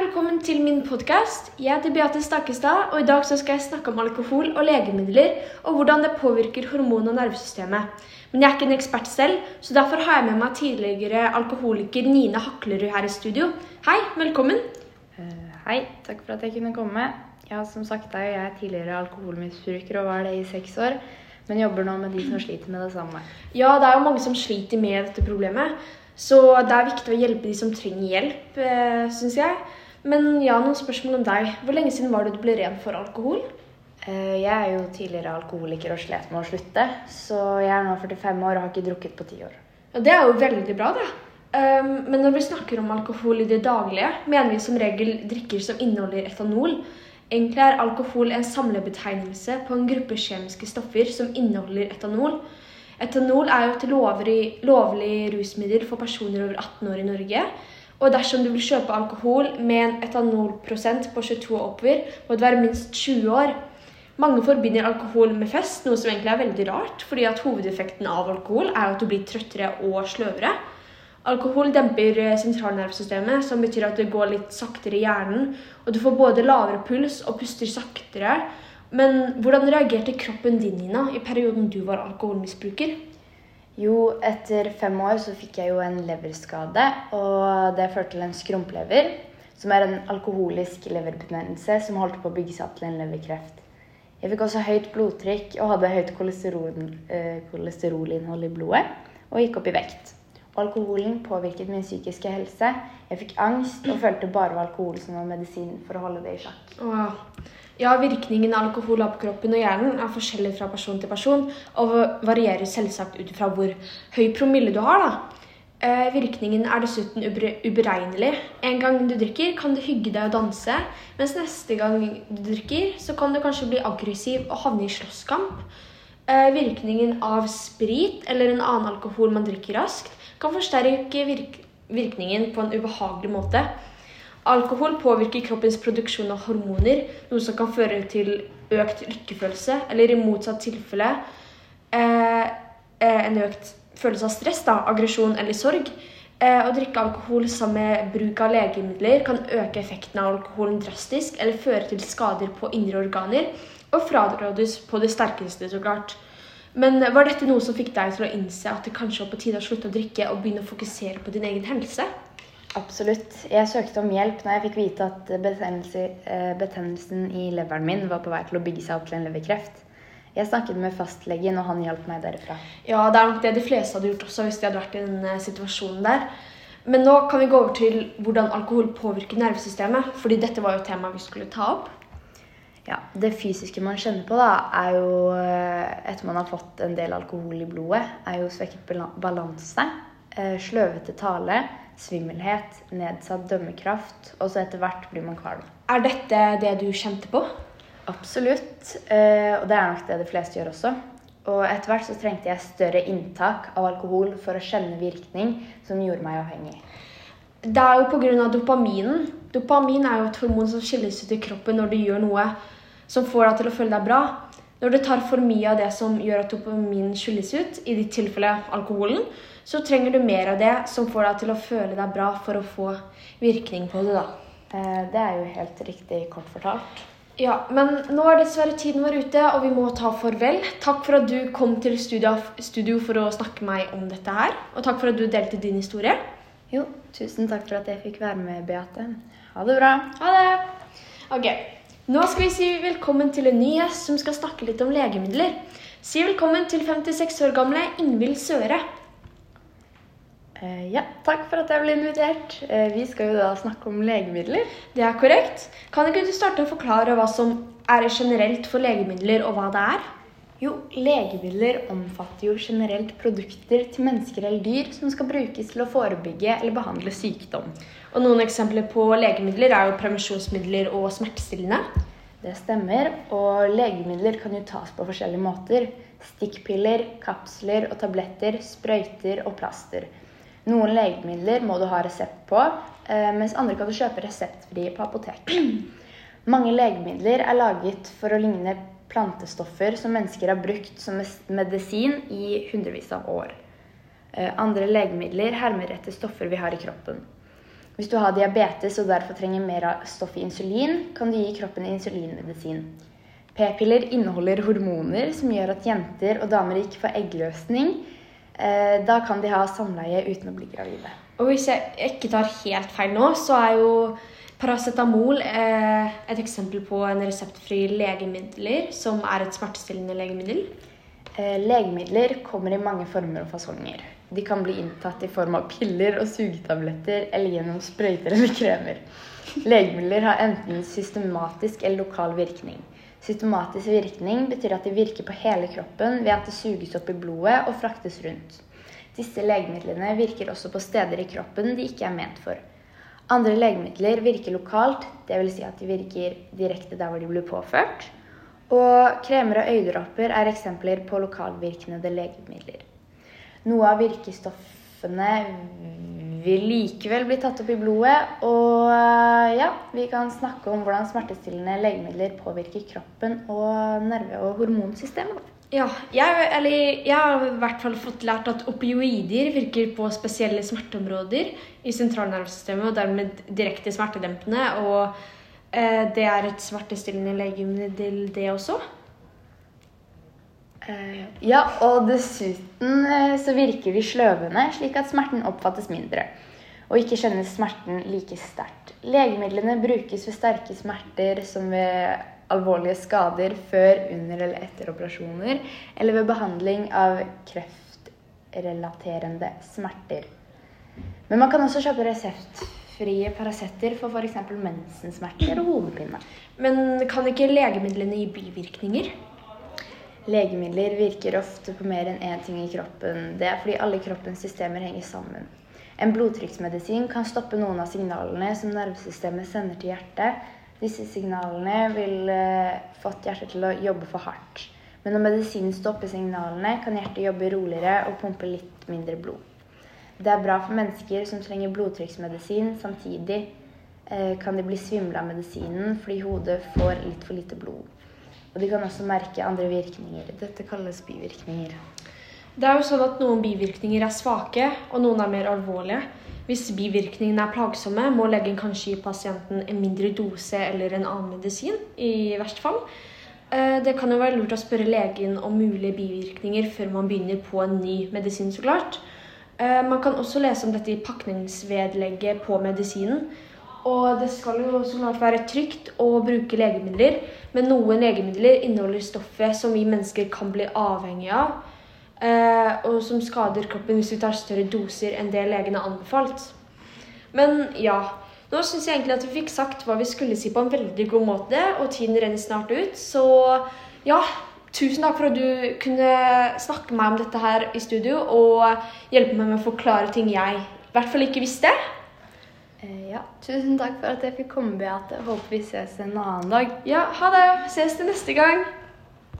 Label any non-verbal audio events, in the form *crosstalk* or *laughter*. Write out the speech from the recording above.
velkommen til min podkast. Jeg heter Beate Stakestad, og i dag så skal jeg snakke om alkohol og legemidler, og hvordan det påvirker hormon- og nervesystemet. Men jeg er ikke en ekspert selv, så derfor har jeg med meg tidligere alkoholiker Nine Haklerud her i studio. Hei, velkommen. Uh, hei, takk for at jeg kunne komme. Ja, som sagt er jeg tidligere alkoholmisbruker og var det i seks år. Men jobber nå med de som sliter med det samme. Ja, det er jo mange som sliter med dette problemet. Så det er viktig å hjelpe de som trenger hjelp, eh, syns jeg. Men ja, noen spørsmål om deg. Hvor lenge siden var det du ble ren for alkohol? Eh, jeg er jo tidligere alkoholiker og slet med å slutte. Så jeg er nå 45 år og har ikke drukket på ti år. Ja, Det er jo veldig bra, da. Um, men når vi snakker om alkohol i det daglige, mener vi som regel drikker som inneholder etanol. Egentlig er alkohol en samlebetegnelse på en gruppe kjemiske stoffer som inneholder etanol. Etanol er jo et lovlig, lovlig rusmiddel for personer over 18 år i Norge. Og dersom du vil kjøpe alkohol med en etanolprosent på 22 og oppover, må du være minst 20 år. Mange forbinder alkohol med fest, noe som egentlig er veldig rart, fordi at hovedeffekten av alkohol er at du blir trøttere og sløvere. Alkohol demper sentralnervesystemet, som betyr at det går litt saktere i hjernen, og du får både lavere puls og puster saktere, men hvordan reagerte kroppen din Nina, i perioden du var alkoholmisbruker? Jo, etter fem år så fikk jeg jo en leverskade, og det førte til en skrumplever. Som er en alkoholisk leverbetennelse som holdt på å bygge seg opp til en leverkreft. Jeg fikk også høyt blodtrykk og hadde høyt kolesterol, eh, kolesterolinnhold i blodet, og gikk opp i vekt. Alkoholen påvirket min psykiske helse. Jeg fikk angst og følte bare alkohol som var medisin for å holde det i sjakk. Wow. Ja, Virkningen av alkohol på kroppen og hjernen er forskjellig fra person til person og varierer selvsagt ut fra hvor høy promille du har. da. Eh, virkningen er dessuten uberegnelig. En gang du drikker, kan du hygge deg og danse, mens neste gang du drikker, så kan du kanskje bli aggressiv og havne i slåsskamp. Eh, virkningen av sprit eller en annen alkohol man drikker raskt, kan forsterke virk virkningen på en ubehagelig måte. Alkohol påvirker kroppens produksjon av hormoner, noe som kan føre til økt lykkefølelse, eller i motsatt tilfelle eh, eh, en økt følelse av stress, da, aggresjon eller sorg. Eh, å drikke alkohol sammen med bruk av legemidler kan øke effekten av alkoholen drastisk eller føre til skader på indre organer, og frarådes på det sterkeste, så klart. Men var dette noe som fikk deg til å innse at det kanskje var på tide å slutte å drikke og begynne å fokusere på din egen helse? Absolutt. Jeg søkte om hjelp når jeg fikk vite at eh, betennelsen i leveren min var på vei til å bygge seg opp til en leverkreft. Jeg snakket med fastlegen, og han hjalp meg derifra. Ja, det er nok det de fleste hadde gjort også hvis de hadde vært i den eh, situasjonen der. Men nå kan vi gå over til hvordan alkohol påvirker nervesystemet, fordi dette var jo temaet vi skulle ta opp. Ja, Det fysiske man kjenner på, da, er jo eh, etter man har fått en del alkohol i blodet, er jo svekket balanse, sløvete tale, svimmelhet, nedsatt dømmekraft, og så etter hvert blir man kvalm. Er dette det du kjente på? Absolutt. Eh, og det er nok det de fleste gjør også. Og etter hvert så trengte jeg større inntak av alkohol for å kjenne virkning som gjorde meg avhengig. Det er jo pga. dopaminen. Dopamin er jo et hormon som skilles ut i kroppen når du gjør noe som får deg til å føle deg bra. Når du tar for mye av det som gjør at dopamin skilles ut, i ditt tilfelle alkoholen, så trenger du mer av det som får deg til å føle deg bra for å få virkning på det. da. Eh, det er jo helt riktig kort fortalt. Ja, men nå er dessverre tiden vår ute, og vi må ta farvel. Takk for at du kom til studio, studio for å snakke med meg om dette her. Og takk for at du delte din historie. Jo, tusen takk for at jeg fikk være med, Beate. Ha det bra. Ha det. Ok, Nå skal vi si velkommen til en ny gjest som skal snakke litt om legemidler. Si velkommen til 56 år gamle Ingvild Søre. Eh, ja, takk for at jeg ble invitert. Eh, vi skal jo da snakke om legemidler. Det er korrekt. Kan ikke du starte å forklare hva som er generelt for legemidler, og hva det er? Jo, legemidler omfatter jo generelt produkter til mennesker eller dyr som skal brukes til å forebygge eller behandle sykdom. Og Noen eksempler på legemidler er jo prevensjonsmidler og smertestillende. Det stemmer, og legemidler kan jo tas på forskjellige måter. Stikkpiller, kapsler og tabletter, sprøyter og plaster. Noen legemidler må du ha resept på, eh, mens andre kan du kjøpe reseptfri på apotek. *clears throat* Mange legemidler er laget for å ligne plantestoffer som mennesker har brukt som medisin i hundrevis av år. Eh, andre legemidler hermer etter stoffer vi har i kroppen. Hvis du har diabetes og derfor trenger mer av stoffet insulin, kan du gi kroppen insulinmedisin. P-piller inneholder hormoner som gjør at jenter og damer ikke får eggløsning. Eh, Da kan de ha samleie uten å bli gravide. Og hvis jeg ikke tar helt feil nå, så er jo paracetamol er et eksempel på en reseptfri legemidler, som er et smertestillende legemiddel. Eh, Legemidler kommer i mange former og fasonger. De kan bli inntatt i form av piller og sugetabletter eller gjennom sprøyter eller kremer. Legemidler har enten systematisk eller lokal virkning. Systematisk virkning betyr at de virker på hele kroppen ved at det suges opp i blodet og fraktes rundt. Disse legemidlene virker også på steder i kroppen de ikke er ment for. Andre legemidler virker lokalt, dvs. Si at de virker direkte der hvor de blir påført. Og kremer og øyedråper er eksempler på lokalvirkende legemidler. Noe av virkestoffene vil likevel bli tatt opp i blodet, og eh, ja, vi kan snakke om hvordan smertestillende legemidler påvirker kroppen og nerve- og hormonsystemet. Ja, jeg, eller, jeg har i hvert fall fått lært at opioider virker på spesielle smerteområder i sentralnervesystemet, og dermed direkte smertedempende. Og eh, det er et smertestillende legemiddel, det også. Eh, Ja, og dessuten eh, så virker de sløvende, slik at smerten oppfattes mindre. Og ikke kjennes smerten like sterkt. Legemidlene brukes ved sterke smerter som ved alvorlige skader før, under eller etter operasjoner, eller ved behandling av kreftrelaterende smerter. Men man kan også kjøpe reseptfrie Paracetter for f.eks. mensensmerter og hodepine. Men kan ikke legemidlene gi bivirkninger? Legemidler virker ofte på mer enn én ting i kroppen. Det er fordi alle kroppens systemer henger sammen. En blodtrykksmedisin kan stoppe noen av signalene som nervesystemet sender til hjertet. Disse signalene vil eh, fått hjertet til å jobbe for hardt. Men når medisinen stopper signalene, kan hjertet jobbe roligere og pumpe litt mindre blod. Det er bra for mennesker som trenger blodtrykksmedisin. Samtidig eh, kan de bli svimle av medisinen fordi hodet får litt for lite blod. Og de kan også merke andre virkninger. Dette kalles bivirkninger. Det er jo sånn at Noen bivirkninger er svake, og noen er mer alvorlige. Hvis bivirkningene er plagsomme, må legen kanskje gi pasienten en mindre dose eller en annen medisin. i verst fall. Eh, Det kan jo være lurt å spørre legen om mulige bivirkninger før man begynner på en ny medisin. så klart. Eh, Man kan også lese om dette i pakningsvedlegget på medisinen. Og det skal jo så klart være trygt å bruke legemidler, men noen legemidler inneholder stoffet som vi mennesker kan bli avhengig av, og som skader kroppen hvis vi tar større doser enn det legen har anbefalt. Men ja, nå syns jeg egentlig at vi fikk sagt hva vi skulle si på en veldig god måte, og tiden renner snart ut, så ja. Tusen takk for at du kunne snakke med meg om dette her i studio og hjelpe meg med å forklare ting jeg i hvert fall ikke visste. Eh, ja, tusen takk for at jeg fikk komme, Beate. Håper vi ses en annen dag. Ja, ha det. Ses til neste gang.